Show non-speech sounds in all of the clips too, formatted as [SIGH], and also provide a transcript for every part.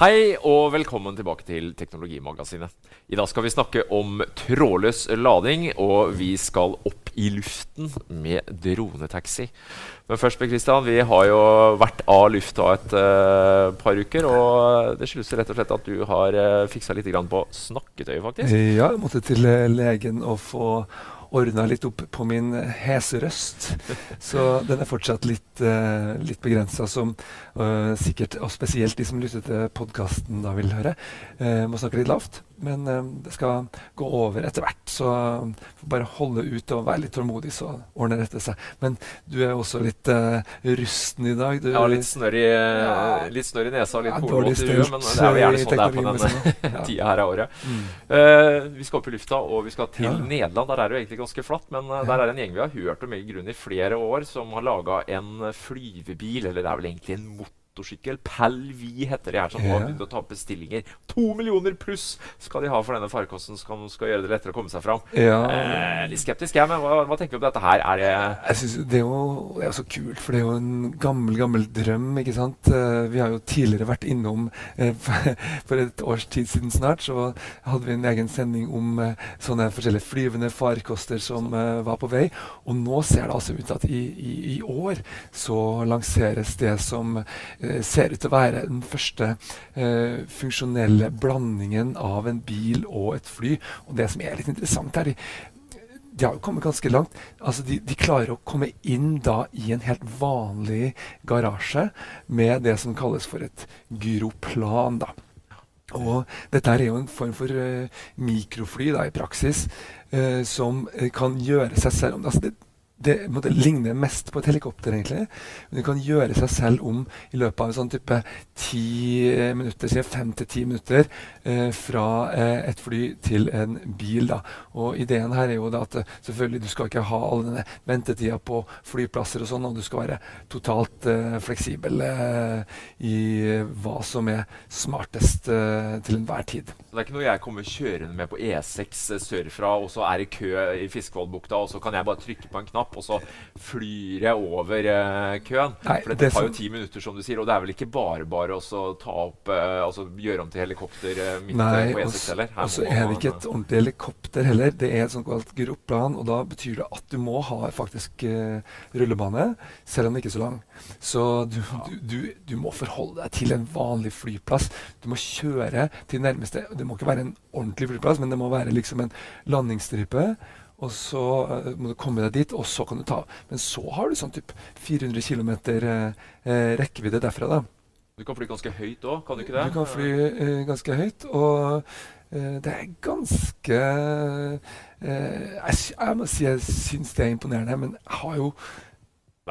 Hei og velkommen tilbake til Teknologimagasinet. I dag skal vi snakke om trådløs lading, og vi skal opp i luften med dronetaxi. Men først, Christian, vi har jo vært av lufta et uh, par uker. Og det skyldes rett og slett at du har uh, fiksa litt på snakketøyet, faktisk. Ja, jeg måtte til uh, legen og få ordna litt opp på min hese røst. Så den er fortsatt litt, uh, litt begrensa, som uh, sikkert, og spesielt de som lytter til podkasten da vil høre, uh, må snakke litt lavt. Men uh, det skal gå over etter hvert. Så uh, bare holde ut og være litt tålmodig, så ordner dette seg. Men du er også litt uh, rusten i dag. Du, ja, litt snørr i, ja, i nesa og litt ja, hornete i huet. Men det er jo gjerne sånn det er på denne [LAUGHS] tida her av året. Mm. vi skal opp i lufta, og vi skal til ja. Nederland. Der er det jo egentlig ganske flatt, men der er det en gjeng vi har hørt om i grunn i flere år, som har laga en flyvebil, eller det er vel egentlig en motor motorsykkel. Palvi heter de her, som ja. har begynt å ta bestillinger. To millioner pluss skal de ha for denne farkosten, som skal gjøre det lettere å komme seg fram. Ja. Eh, litt skeptisk, jeg, men hva, hva, tenker du om dette her? Er det Jeg synes Det er jo det er så kult, for det er jo en gammel, gammel drøm, ikke sant. Uh, vi har jo tidligere vært innom uh, [LAUGHS] For et års tid siden snart så hadde vi en egen sending om uh, sånne forskjellige flyvende farkoster som var på vei. Og nå ser det altså ut at i, i, i år så lanseres det som Eh, ser ut til å være den første eh, funksjonelle blandingen av en bil og et fly. Og det som er litt interessant her, de, har jo kommet ganske langt. Altså de, de, klarer å komme inn da i en helt vanlig garasje med det som kalles for et gyroplan. da. Og dette er jo en form for uh, mikrofly da, i praksis, uh, som kan gjøre seg selv om altså det, det måtte ligner mest på et helikopter, egentlig. Men du kan gjøre seg selv om i løpet av en sånn type ti minutter, sier fem til ti minutter, eh, fra eh, et fly til en bil. da. Og ideen her er jo da at eh, selvfølgelig du skal ikke ha all denne ventetida på flyplasser og sånn, og du skal være totalt eh, fleksibel eh, i hva som er smartest eh, til enhver tid. Det er ikke noe jeg kommer kjørende med på E6 sørfra, og så er det kø i Fiskevollbukta, og så kan jeg bare trykke på en knapp knapp, og så flyr jeg over uh, køen. Nei, For dette det tar jo ti minutter, som du sier. Og det er vel ikke bare bare å ta opp uh, altså gjøre om til helikopter uh, midt Nei, på E6 heller? Og så er det ikke et ordentlig helikopter heller. Det er et sånt kalt gruppeplan, og da betyr det at du må ha faktisk rullebane, selv om den ikke er så lang. Så du, du, du, du, må forholde deg til en vanlig flyplass. Du må kjøre til nærmeste Det må ikke være en ordentlig flyplass, men det må være liksom en landingsstripe. Og så uh, må du komme deg dit, og så kan du ta Men så har du sånn typ 400 km eh, rekkevidde derfra. da. Du kan fly ganske høyt òg, kan du ikke det? Du kan fly eh, ganske høyt, og det er ganske jeg, jeg, må si jeg syns det er imponerende, men jeg har jo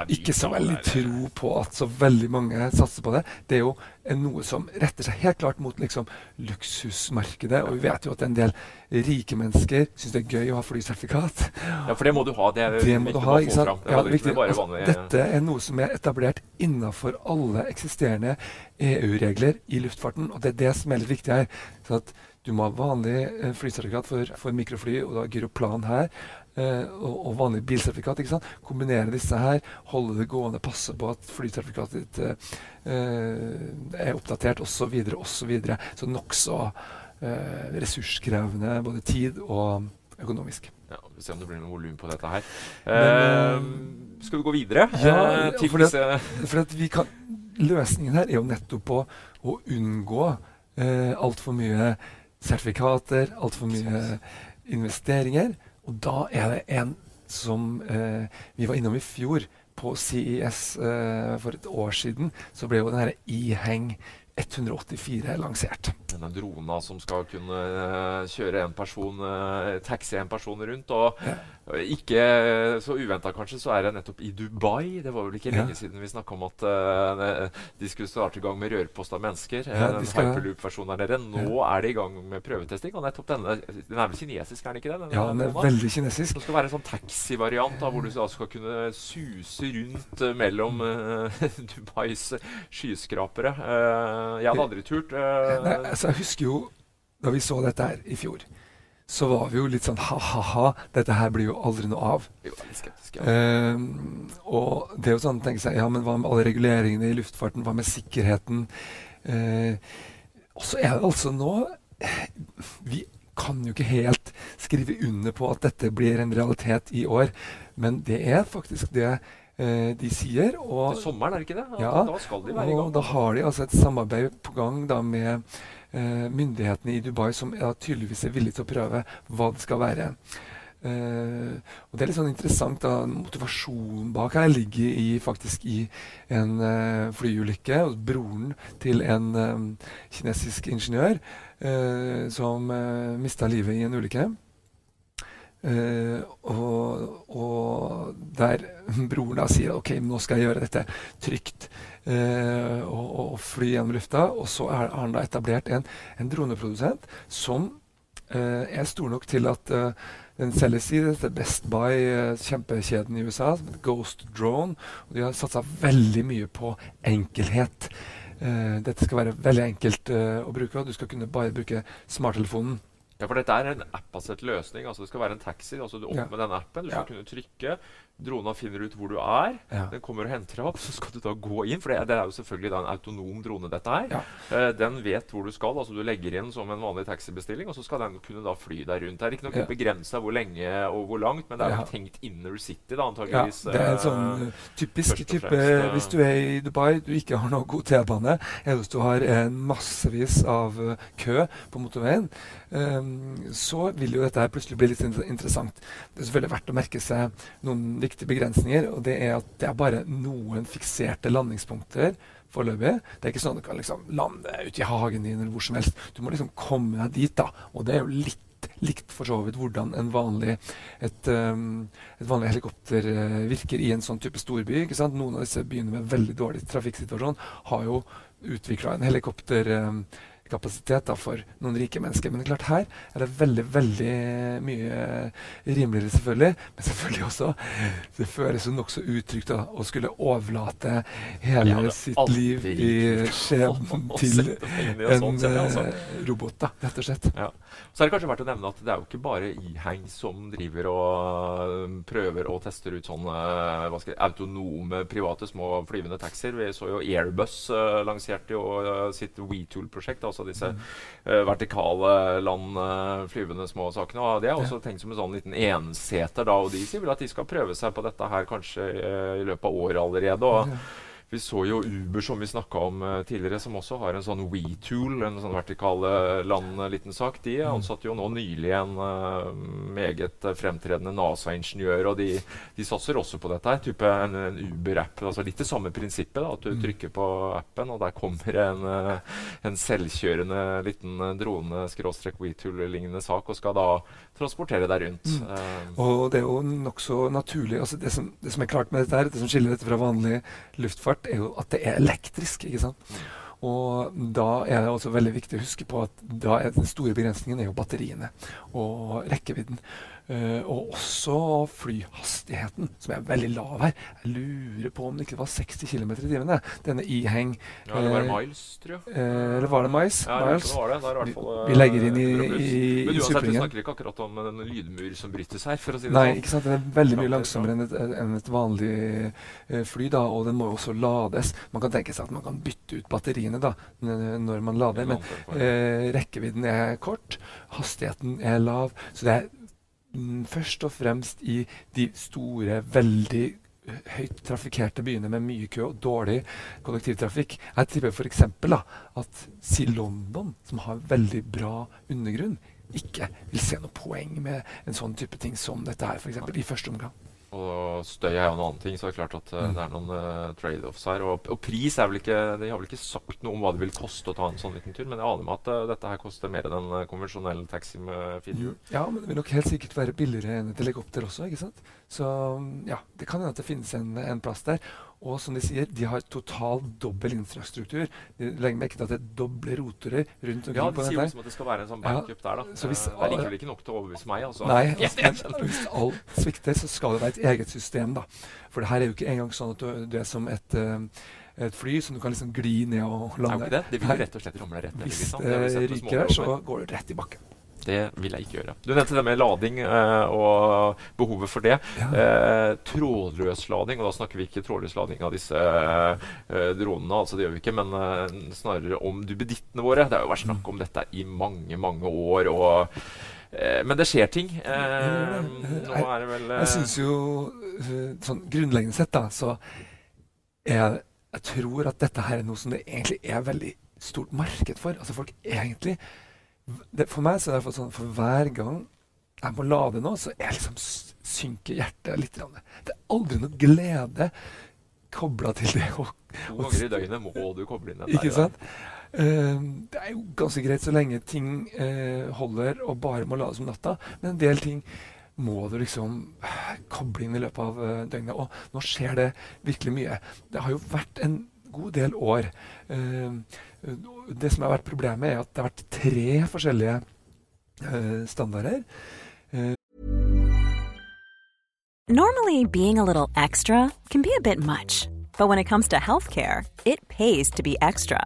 ikke så veldig tro på at så veldig mange satser på det. Det er jo noe som retter seg helt klart mot liksom, luksusmarkedet. Og vi vet jo at en del rike mennesker syns det er gøy å ha flysertifikat. Ja, for det må du ha. Det, er det må du ha, ikke sant? Ja, det altså, dette er noe som er etablert innafor alle eksisterende EU-regler i luftfarten. Og det er det som er litt viktig her. Så at du må ha vanlig eh, flysertifikat for, for mikrofly, og da gyroplan her. Eh, og, og, vanlig bilsertifikat. ikke sant? Kombinere disse her, holde det gående, passe på at flysertifikatet ditt eh, eh er oppdatert osv. Så, videre, og så, videre. så nokså eh, ressurskrevende både tid og økonomisk. Ja, Vi får se om det blir noe volum på dette her. Men, uh, skal vi gå videre? Ja, uh, for, at, for at vi kan, løsningen her er jo nettopp å, å unngå uh, altfor mye sertifikater, altfor mye investeringer. Og da er det en som eh, vi var innom i fjor, på CES eh, for et år siden. Så ble jo den herre E-Heng 184 er lansert. Denne drona som skal kunne uh, kjøre en person, uh, taxi en person rundt. Og ja. ikke så uventa kanskje, så er det nettopp i Dubai. Det var vel ikke lenge ja. siden vi snakka om at uh, de skulle starte i gang med rørpost av mennesker. Ja, den hyperloop-versjonen er dere. Nå er de i gang med prøvetesting. Og nettopp denne Den er vel kinesisk, er den ikke det? Den, ja, den er veldig kinesisk. Det skal være en sånn taxi-variant hvor du skal kunne suse rundt mellom [LAUGHS] Dubais skyskrapere. Uh, jeg hadde aldri turt. Uh, Nei, altså, jeg husker jo da vi så dette her i fjor, så var vi jo litt sånn ha-ha-ha, dette her blir jo aldri noe av. Jo, skeptisk, ja. Uh, og det er jo sånn å tenke seg, ja, men hva med alle reguleringene i luftfarten, hva med sikkerheten? Uh, og så er det altså nå Vi kan jo ikke helt skrive under på at dette blir en realitet i år, men det er faktisk det eh, de sier. Og, Til sommeren, er det ikke det? Ja, da skal de være i gang. Og da har de altså et samarbeid på gang da med eh, myndighetene i Dubai, som ja, tydeligvis er villige til å prøve hva det skal være. Uh, og Det er litt sånn interessant. da, Motivasjonen bak her ligger i, faktisk i en uh, flyulykke. og Broren til en um, kinesisk ingeniør uh, som uh, mista livet i en ulykke. Og, og, der broren da sier ok, nå skal jeg gjøre dette trygt og, og, fly gjennom lufta. Og så har han da etablert en, en droneprodusent som er stor nok til at den selges i dette Best Buy, eh, kjempekjeden i USA, Ghost Drone. og De har satsa veldig mye på enkelhet. Uh, dette skal være veldig enkelt uh, å bruke, og du skal kunne bare bruke smarttelefonen. Ja, for dette er en app-basert løsning. altså Det skal være en taxi. altså Du opp med den appen, du skal kunne trykke. Drona finner ut hvor du er. Ja. Den kommer og henter deg opp. Så skal du da gå inn. For det, det er jo selvfølgelig en autonom drone, dette her. Ja. Uh, den vet hvor du skal. altså Du legger inn som en vanlig taxibestilling, og så skal den kunne da fly deg rundt. Det er ikke noe ja. begrensa hvor lenge og hvor langt, men det er jo tenkt inner city, da antageligvis. Ja, det er en sånn uh, typisk type fremst, Hvis du er i Dubai, du ikke har noe god T-bane, eller hvis du har en massevis av kø på motorveien, um, så vil jo dette her plutselig bli litt interessant. Det er selvfølgelig verdt å merke seg noen viktige begrensninger. Og det er at det er bare noen fikserte landingspunkter foreløpig. Det er ikke sånn at du kan liksom lande ute i hagen din eller hvor som helst. Du må liksom komme deg dit, da. Og det er jo litt likt for så vidt hvordan vanlig, et, um, et, vanlig helikopter uh, virker i en sånn type storby. ikke sant? Noen av disse byene med veldig dårlig trafikksituasjon har jo utvikla en helikopter... Um, kapasitet da, for noen rike mennesker. Men klart her er det veldig veldig mye rimeligere, selvfølgelig. Men selvfølgelig også Det føles jo nokså utrygt da, å skulle overlate hele ja, sitt liv i skjebnen til en altså. uh, robot, da, rett og slett. Ja. Så er det kanskje verdt å nevne at det er jo ikke bare Iheng som driver og prøver og tester ut sånne jeg, autonome, private, små flyvende taxier. Vi så jo Airbus uh, lanserte jo uh, sitt WeTool-prosjekt. altså disse uh, vertikale landflyvende uh, små sakene. Og Det er også ja. tenkt som en sånn liten enseter, da, og de sier vel at de skal prøve seg på dette her kanskje uh, i løpet av året allerede. og ja. Vi så jo Uber, som vi snakka om uh, tidligere, som også har en sånn WeTool, en sånn vertikal land-liten sak. De mm. ansatte jo nå nylig en uh, meget fremtredende NASA-ingeniør, og de, de, satser også på dette. her, type En, en Uber-app. altså Litt det samme prinsippet. da, At du mm. trykker på appen, og der kommer en, uh, en selvkjørende liten drone-WeTool-lignende sak, og skal da transportere deg rundt. Mm. og det er jo nokså naturlig. altså det som, det som, er klart med dette her, det som skiller dette fra vanlig luftfart, er jo at det er elektrisk. ikke sant? Og da er det også veldig viktig å huske på at den store begrensningen er jo batteriene og rekkevidden. Uh, og også flyhastigheten, som er veldig lav her. Jeg lurer på om det ikke var 60 km i timen. Denne iheng Ja, eller var det eh, miles, tror jeg. Uh, eller var det miles? Ja, miles. Det var det. det er fall, vi, vi, legger inn i, i, i Men uansett, vi snakker ikke akkurat om en lydmur som brytes her, for å si det Nei, sånn. ikke sant. Den er veldig mye langsommere enn et, enn et vanlig uh, fly, da, og den må jo også lades. Man kan tenke seg at man kan bytte ut batteriene da, når man lader, men rekkevidden er kort, hastigheten er lav. så det er først og fremst i de store, veldig høyt trafikkerte byene med mye kø og dårlig kollektivtrafikk. Jeg tipper f.eks. at si London, som har veldig bra undergrunn, ikke vil se noe poeng med en sånn type ting som dette her, f.eks. i første omgang. Og støy er jo en annen ting, så det er klart at uh, det er noen uh, trade-offs her. Og, og, pris er vel ikke De har vel ikke sagt noe om hva det vil koste å ta en sånn liten tur, men jeg aner meg at uh, dette her koster mer enn en konvensjonell taxi med fire hjul. Ja, men det vil nok helt sikkert være billigere enn et helikopter også, ikke sant. Så ja, det kan hende at det finnes en, en plass der. Og som de sier, de har total dobbel infrastruktur. De legger merke til at det er doble rotorer rundt omkring. Ja, de sier jo som at det skal være en sånn backup ja, der, da. Så hvis, det er likevel ikke nok til å overbevise meg, altså. Nei, [LAUGHS] altså, hvis alt svikter, så skal det være et eget system, da. For det her er jo ikke engang sånn at du, du er som et uh, et fly som du kan liksom gli ned og lande. Det, det vil rett og slett ramle rett ned. Hvis det ryker her, så går det rett i bakken. Det vil jeg ikke gjøre. Du nevnte det med lading eh, og behovet for det. Ja. Eh, trådløs lading, og da snakker vi ikke trådløs lading av disse eh, dronene, altså det gjør vi ikke, men eh, snarere om duppedittene våre. Det har jo vært snakk om dette i mange, mange år. og eh, men det skjer ting. Eh, nå er det vel Jeg syns jo sånn grunnleggende sett, da, så jeg, jeg tror at dette her er noe som det egentlig er veldig stort marked for. Altså folk egentlig det, For meg så er det sånn for hver gang jeg må lade nå, så jeg liksom synker hjertet litt. Det er aldri noe glede kobla til det. Og, to ganger i døgnet må du koble inn den Ikke sant? Uh, det er jo ganske greit så lenge ting uh, holder og bare må lades om natta. Men en del ting må du liksom uh, koble inn i løpet av døgnet. Og nå skjer det virkelig mye. Det har jo vært en god del år. det som har vært problemet, er at det har vært tre forskjellige standarder. Normally, being a little extra can be a bit much. But when it comes to healthcare, it pays to be extra.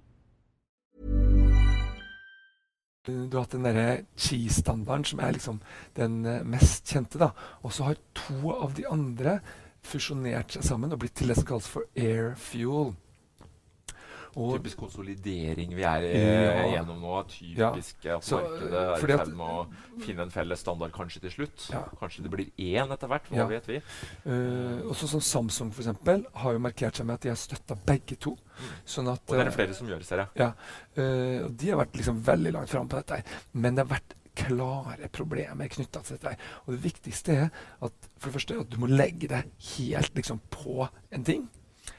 Du har hatt den derre Chi-standarden, som er liksom den uh, mest kjente. da. Og så har to av de andre fusjonert seg sammen og blitt til det som kalles for air fuel. Og, typisk konsolidering vi er ja, gjennom nå. Typisk ja, at så, markedet er i ferd med å finne en felles standard kanskje til slutt. Ja. Kanskje det blir én etter hvert. Hva vet vi? Uh, også som Samsung for eksempel, har jo markert seg med at de har støtta begge to. Mm. Sånn at, og det er det flere som gjør, ser jeg. Ja, uh, og De har vært liksom veldig langt framme på dette. Men det har vært klare problemer knytta til dette. Og det viktigste er at for det første at du må legge deg helt liksom på en ting.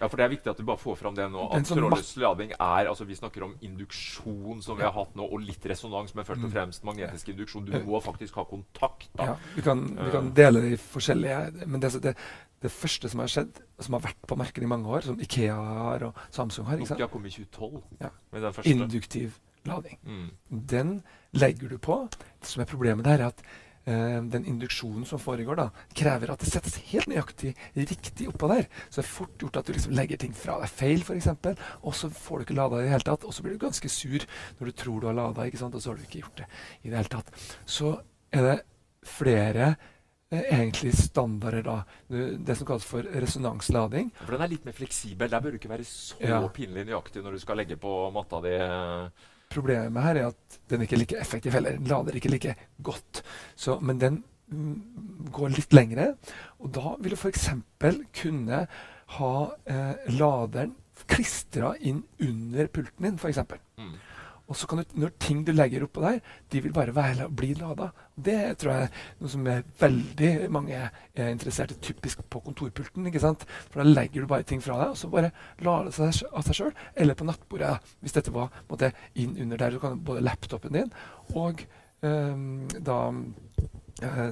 Ja, for Det er viktig at du bare får fram det nå. At sånn trådløs lading er altså Vi snakker om induksjon, som vi har hatt nå, og litt resonans, men først og mm. fremst magnetisk induksjon. Du må faktisk ha kontakt. da. Ja, Vi kan, vi kan dele det i forskjellige Men det, det, det, første som har skjedd, som har vært på markedet i mange år, som Ikea har og Samsung har? Nokia kom i 2012 ja. med den første. Induktiv lading. Mm. Den legger du på. Det som er problemet der, er at den induksjonen som foregår, da, krever at det settes helt nøyaktig riktig oppå der. Så det er fort gjort at du liksom legger ting fra deg feil, f.eks. Og så får du ikke lada i det hele tatt. Og så blir du ganske sur når du tror du har lada, ikke sant? og så har du ikke gjort det i det hele tatt. Så er det flere eh, egentlig standarder, da. Det som kalles for resonanslading. For den er litt mer fleksibel. Der bør du ikke være så ja. pinlig nøyaktig når du skal legge på matta di. Problemet her er at den ikke er like effektiv heller. Den lader ikke like godt. Så, men den mm, går litt lengre. Og da vil du f.eks. kunne ha eh, laderen klistra inn under pulten din, f.eks. Og så kan du, når ting du legger oppå der, de vil bare være, bli lada. Det tror jeg er noe som er veldig mange er interessert i, typisk på kontorpulten. ikke sant? For da legger du bare ting fra deg, og så bare lader det seg av seg sjøl. Eller på nattbordet, hvis dette var måte, inn under der. Du kan både laptopen din og um, da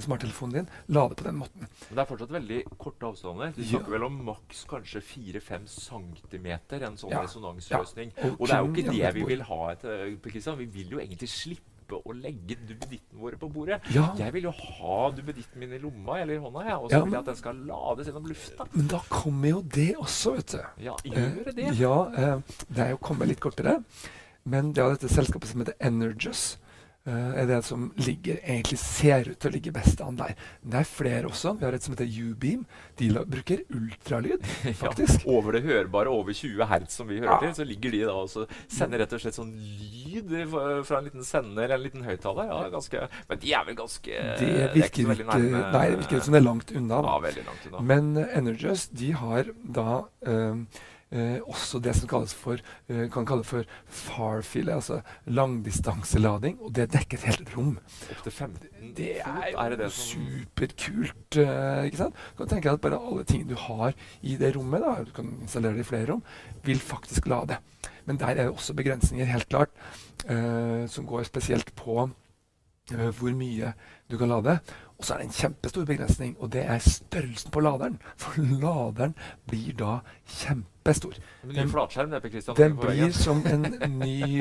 smarttelefonen din lade på den måten. Men det er fortsatt veldig korte avstander. Du snakker ja. vel om maks kanskje 4-5 cm en sånn ja. resonansløsning. Ja. Og, og, det er jo ikke det vi vil ha. etter Kristian. Vi vil jo egentlig slippe å legge duppeditten våre på bordet. Ja. Jeg vil jo ha duppeditten min i lomma eller i hånda, ja, og så Ja, vil jeg at den skal lades gjennom lufta. Men da kommer jo det også, vet du. Ja, gjør det. Eh, ja, eh, det er jo kommet litt kortere. Men det er dette selskapet som heter Energis. Eh, er det som ligger, egentlig ser ut til å ligge best an der. Men det er flere også. Vi har et som heter U-beam. De bruker ultralyd, [LAUGHS] faktisk. Ja, over det hørbare, over 20 hertz som vi hører Ja. til, så ligger de da og sender rett og slett sånn lyd fra- en liten sender, eller en liten høyttaler. Ja, ganske, men de er vel ganske Det er virker så ikke nærme- Nei, det virker som det er langt unna. Da. Ja, veldig langt unna. Men uh, de har da eh, også det som for eh, kan kalles for farfield, altså langdistanselading. Og det dekker et helt rom. Opp til 15 Det er er det det superkult. eh, ikke sant? Du kan tenke at bare alle tingene du har i det rommet, da, du kan installere det i flere rom, vil faktisk lade. Men der er det også begrensninger, helt klart, eh, som går spesielt på eh, hvor mye du kan lade. Og så er det en kjempestor begrensning, og det er størrelsen på laderen. For laderen blir da kjempestor. Den- flatskjerm det, Christian, Den blir som en ny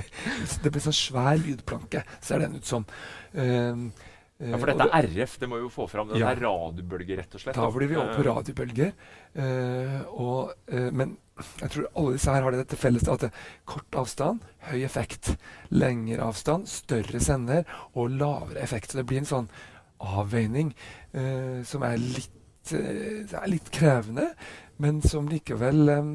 [LAUGHS] Det blir sånn svær lydplanke, ser den ut som. Um, Ja, for dette er RF. Det må jo få fram. Det Ja. er radiobølger, rett og slett. Da blir vi over på Eh, radiobølger. Uh, og, uh, men jeg tror alle disse her har det til felles at det er kort avstand, høy effekt. Lengre avstand, større sender og lavere effekt. Så det blir en sånn avveining eh, som er litt, eh, er litt krevende, men som likevel eh,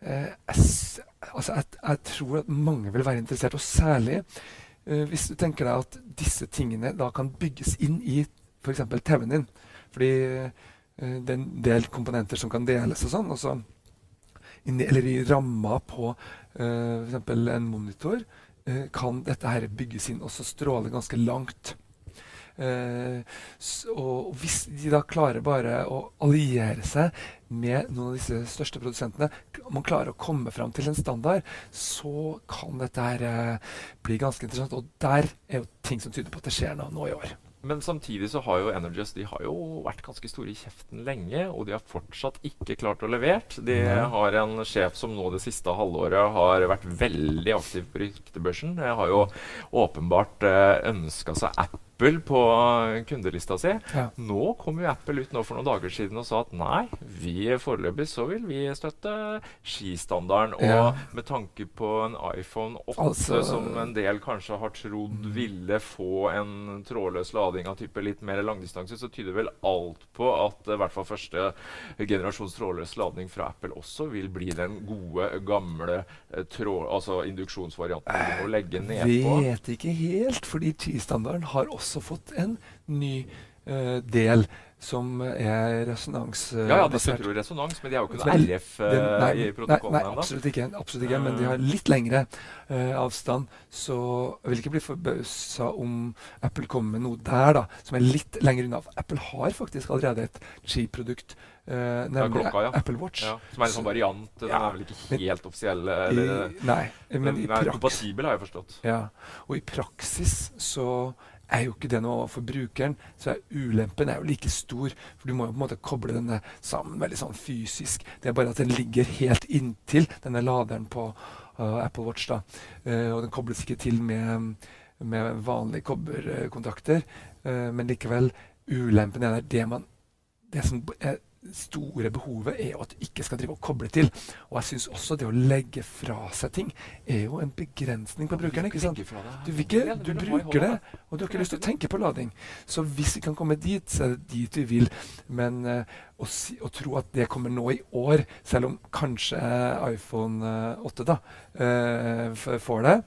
eh, jeg, altså jeg, jeg tror at mange vil være interessert, og særlig eh, hvis du tenker deg at disse tingene da kan bygges inn i f.eks. TV-en din. Fordi eh, det er en del komponenter som kan deles og sånn. Og inni, eller i ramma på eh, f.eks. en monitor eh, kan dette her bygges inn og så stråle ganske langt. Eh, og hvis de da klarer bare å alliere seg med noen av disse største produsentene, man klarer å komme fram til en standard, så kan dette her eh, bli ganske interessant. Og der er jo ting som tyder på at det skjer noe nå i år. Men samtidig så har jo Energies de har jo vært ganske store i kjeften lenge, og de har fortsatt ikke klart å levert. De har en sjef som nå det siste halvåret har vært veldig aktiv på ryktebørsen. Har jo åpenbart uh, ønska seg Apple på kundelista si. Ja. Nå kom jo Apple ut nå for noen dager siden og sa at nei, vi foreløpig så vil vi støtte skistandarden. Og Ja. med tanke på en iPhone 8 Altså- som en del kanskje har trodd ville få en trådløs lading av type litt mer langdistanse, så tyder vel alt på at i hvert fall første generasjons trådløs lading fra Apple også vil bli den gode, gamle eh, tråd, altså induksjonsvarianten du må legge nedpå. Vet ikke helt, fordi T-standarden har også fått en ny uh, del som er resonans-basert. Ja, ja, de søker jo resonans, men de har jo ikke noe er- RF eh, nei, i protokollen ennå. nei, absolutt ikke. Absolutt ikke Men de har litt lengre uh, avstand. Så jeg vil ikke bli forbausa om Apple kommer med noe der da, som er litt lenger unna. Apple har faktisk allerede et Qi-produkt, Uh, nemlig klokka, ja. Apple Watch. Ja, som er en sånn variant. Den Ja. er vel ikke Men- helt offisiell? I, nei, men den i er praksis kompatibel, har jeg forstått. Ja, og i praksis så er jo ikke det noe for brukeren. Så er ulempen er jo like stor, for du må jo på en måte koble denne sammen veldig sånn fysisk. Det er bare at den ligger helt inntil denne laderen på uh, Apple Watch. da. Uh, og den kobles ikke til med, med vanlige kobberkontakter. Uh, men likevel, ulempen er. Det, man, det som er store behovet er jo at du ikke skal drive og koble til. Og jeg syns også det å legge fra seg ting er jo en begrensning på brukeren. ikke sant? Du, ikke, du bruker det, og du har ikke lyst til å tenke på lading. Så hvis vi kan komme dit, så er det dit vi vil. Men uh, å, si, å tro at det kommer nå i år, selv om kanskje iPhone eh, 8 da, uh, får det eh,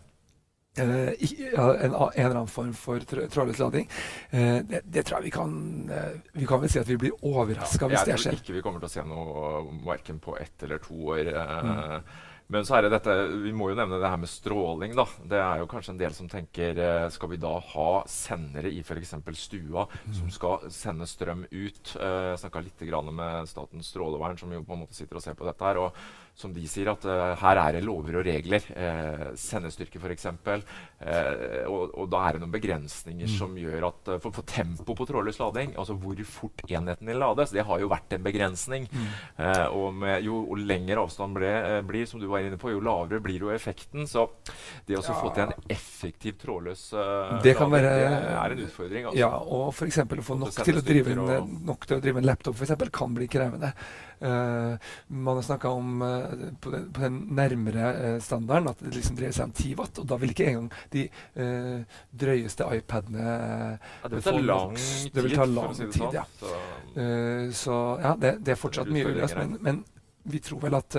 en, a- en eller annen form for tr- trådløs lading. Eh, det, det tror jeg vi kan eh, Vi kan vel si at vi blir overraska hvis det skjer. jeg tror ikke vi kommer til å se noe verken på ett eller to år. eh, Mm. Men så er det dette, vi må jo nevne det her med stråling. da. Det er jo kanskje en del som tenker eh, Skal vi da ha sendere i f.eks. stua Mm. som skal sende strøm ut? Eh, Jeg snakka litt med Statens strålevern, som jo på en måte sitter og ser på dette her. og som de sier, at uh, her er det lover og regler. Uh, sendestyrke f.eks. Uh, og, og da er det noen begrensninger mm. som gjør at uh, for, for tempo på trådløs lading, altså hvor fort enheten vil lades, det har jo vært en begrensning. Mm. og med, jo, lengre avstand ble, blir, som du var inne på, jo lavere blir jo effekten. Så det å ja. få til en effektiv trådløs det kan lading, være, det er en utfordring. Altså. Ja, og f.eks. å få nok til, å drive en, nok til å drive en laptop for eksempel, kan bli krevende. Uh, man har snakka om uh, på, den, på, den, nærmere uh, standarden at det liksom dreier seg om 10 watt. Og da vil ikke engang de drøyeste iPadene ja, Det vil ta lang tid. Det vil ta lang tid, sånn. ja. Så, så ja, det, det, er fortsatt mye uløst. Men, men, vi tror vel at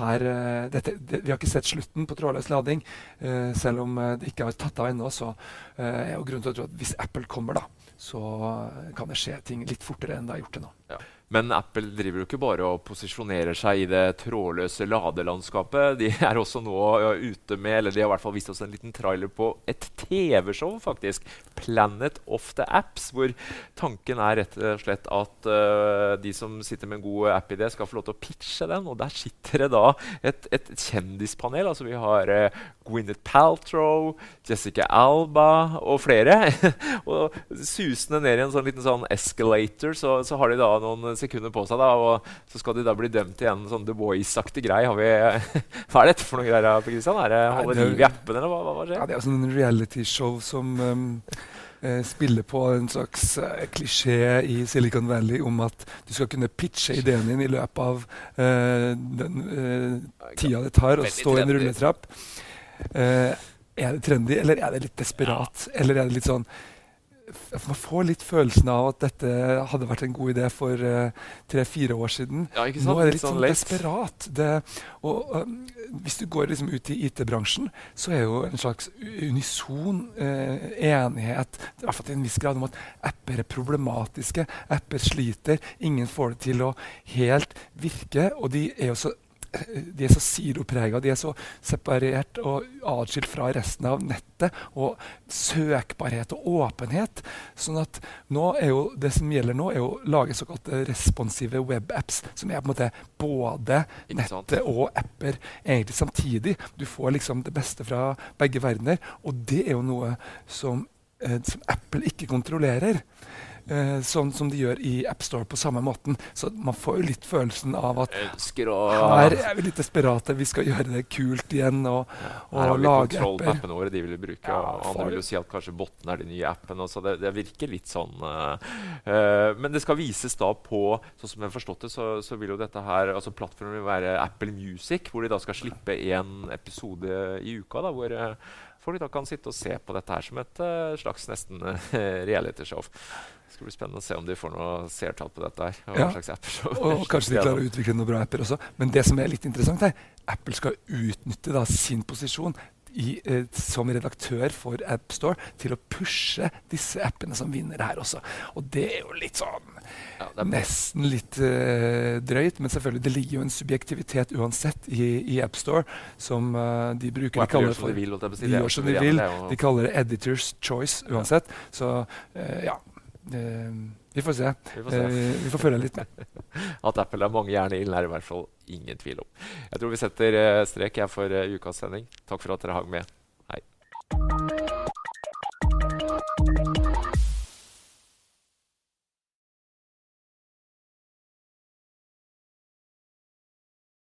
her dette, det, Vi har ikke sett slutten på trådløs lading. selv om det ikke har tatt av ennå, så er jo grunnen til å tro at hvis Apple kommer, da, så kan det skje ting litt fortere enn det har gjort det nå. Ja. Men Apple driver jo ikke bare og posisjonerer seg i det trådløse ladelandskapet. De er også nå ute med eller de har i hvert fall vist oss en liten trailer på et TV-show, faktisk. 'Planet of the Apps', hvor tanken er rett og slett at uh, de som sitter med en god app-idé, skal få lov til å pitche den. Og der sitter det da et, et kjendispanel. Altså vi har uh, Gwyneth Paltrow, Jessica Alba og flere. [LAUGHS] og susende ned i en sånn liten sånn escalator så, så har de da noen sekunder på seg. da, og Så skal de da bli dømt igjen. en sånn The Voice-aktig grei. Har vi, [LAUGHS] hva er dette for noe greier? på Christian? Er det Holde liv i appen, eller hva, hva, skjer? Ja, det er sånn reality-show som um, eh, spiller på en slags eh, klisjé i Silicon Valley om at du skal kunne pitche ideen din i løpet av eh, den eh, tida det tar å stå i en rulletrapp. Eh, er det trendy, eller er det litt desperat? Eller er det litt sånn man får litt følelsen av at dette hadde vært en god idé for uh, tre-fire år siden. Ja, Nå er det litt sånn, sånn desperat. Det, og, uh, hvis du går liksom ut i IT-bransjen, så er jo en slags unison uh, enighet i hvert fall til en viss grad om at apper er problematiske. Apper sliter. Ingen får det til å helt virke. Og de er jo så de er så siloprega, de er så separert og atskilt fra resten av nettet. Og søkbarhet og åpenhet. sånn at er jo det som gjelder nå, er å lage såkalte responsive webapps, som er på en måte både nettet og apper egentlig samtidig. Du får liksom det beste fra begge verdener. Og det er jo noe som, eh, som Apple ikke kontrollerer. Eh, sånn som de gjør i AppStore på samme måten. Så man får jo litt følelsen av at her er vi litt desperate. Vi skal gjøre det kult igjen og, og her har vi lage kontroll på appene våre de vil bruke. Ja, og andre vil jo si at kanskje botten er de nye appene. Så det, det virker litt sånn uh, uh, Men det skal vises da på Sånn som jeg har forstått det, så, så vil jo dette her altså Plattformen vil være Apple Music, hvor de da skal slippe én episode i uka. da, hvor uh, folk da kan sitte og se på dette her som et slags nesten realityshow. Skal bli spennende å se om de får noe seertall på dette. her. Og, ja. og [LAUGHS] kanskje de klarer å utvikle noen bra apper også. Men det som er litt interessant, er Apple skal utnytte da, sin posisjon i, eh, som redaktør for AppStore til å pushe disse appene som vinner her også. Og det er jo litt sånn ja, Nesten litt eh, drøyt, men selvfølgelig det ligger jo en subjektivitet uansett i, i AppStore som uh, de bruker. De kaller for, de, vil, de gjør som de vil. De kaller det Editors Choice uansett. Så uh, ja. Eh, vi får se. Vi får, se. Eh, vi får følge litt med. [LAUGHS] At Apple har mange jern i ilden, er i hvert fall ingen tvil om. Jeg tror vi setter eh, strek her for ukas sending. Takk for at dere hang med. Hei.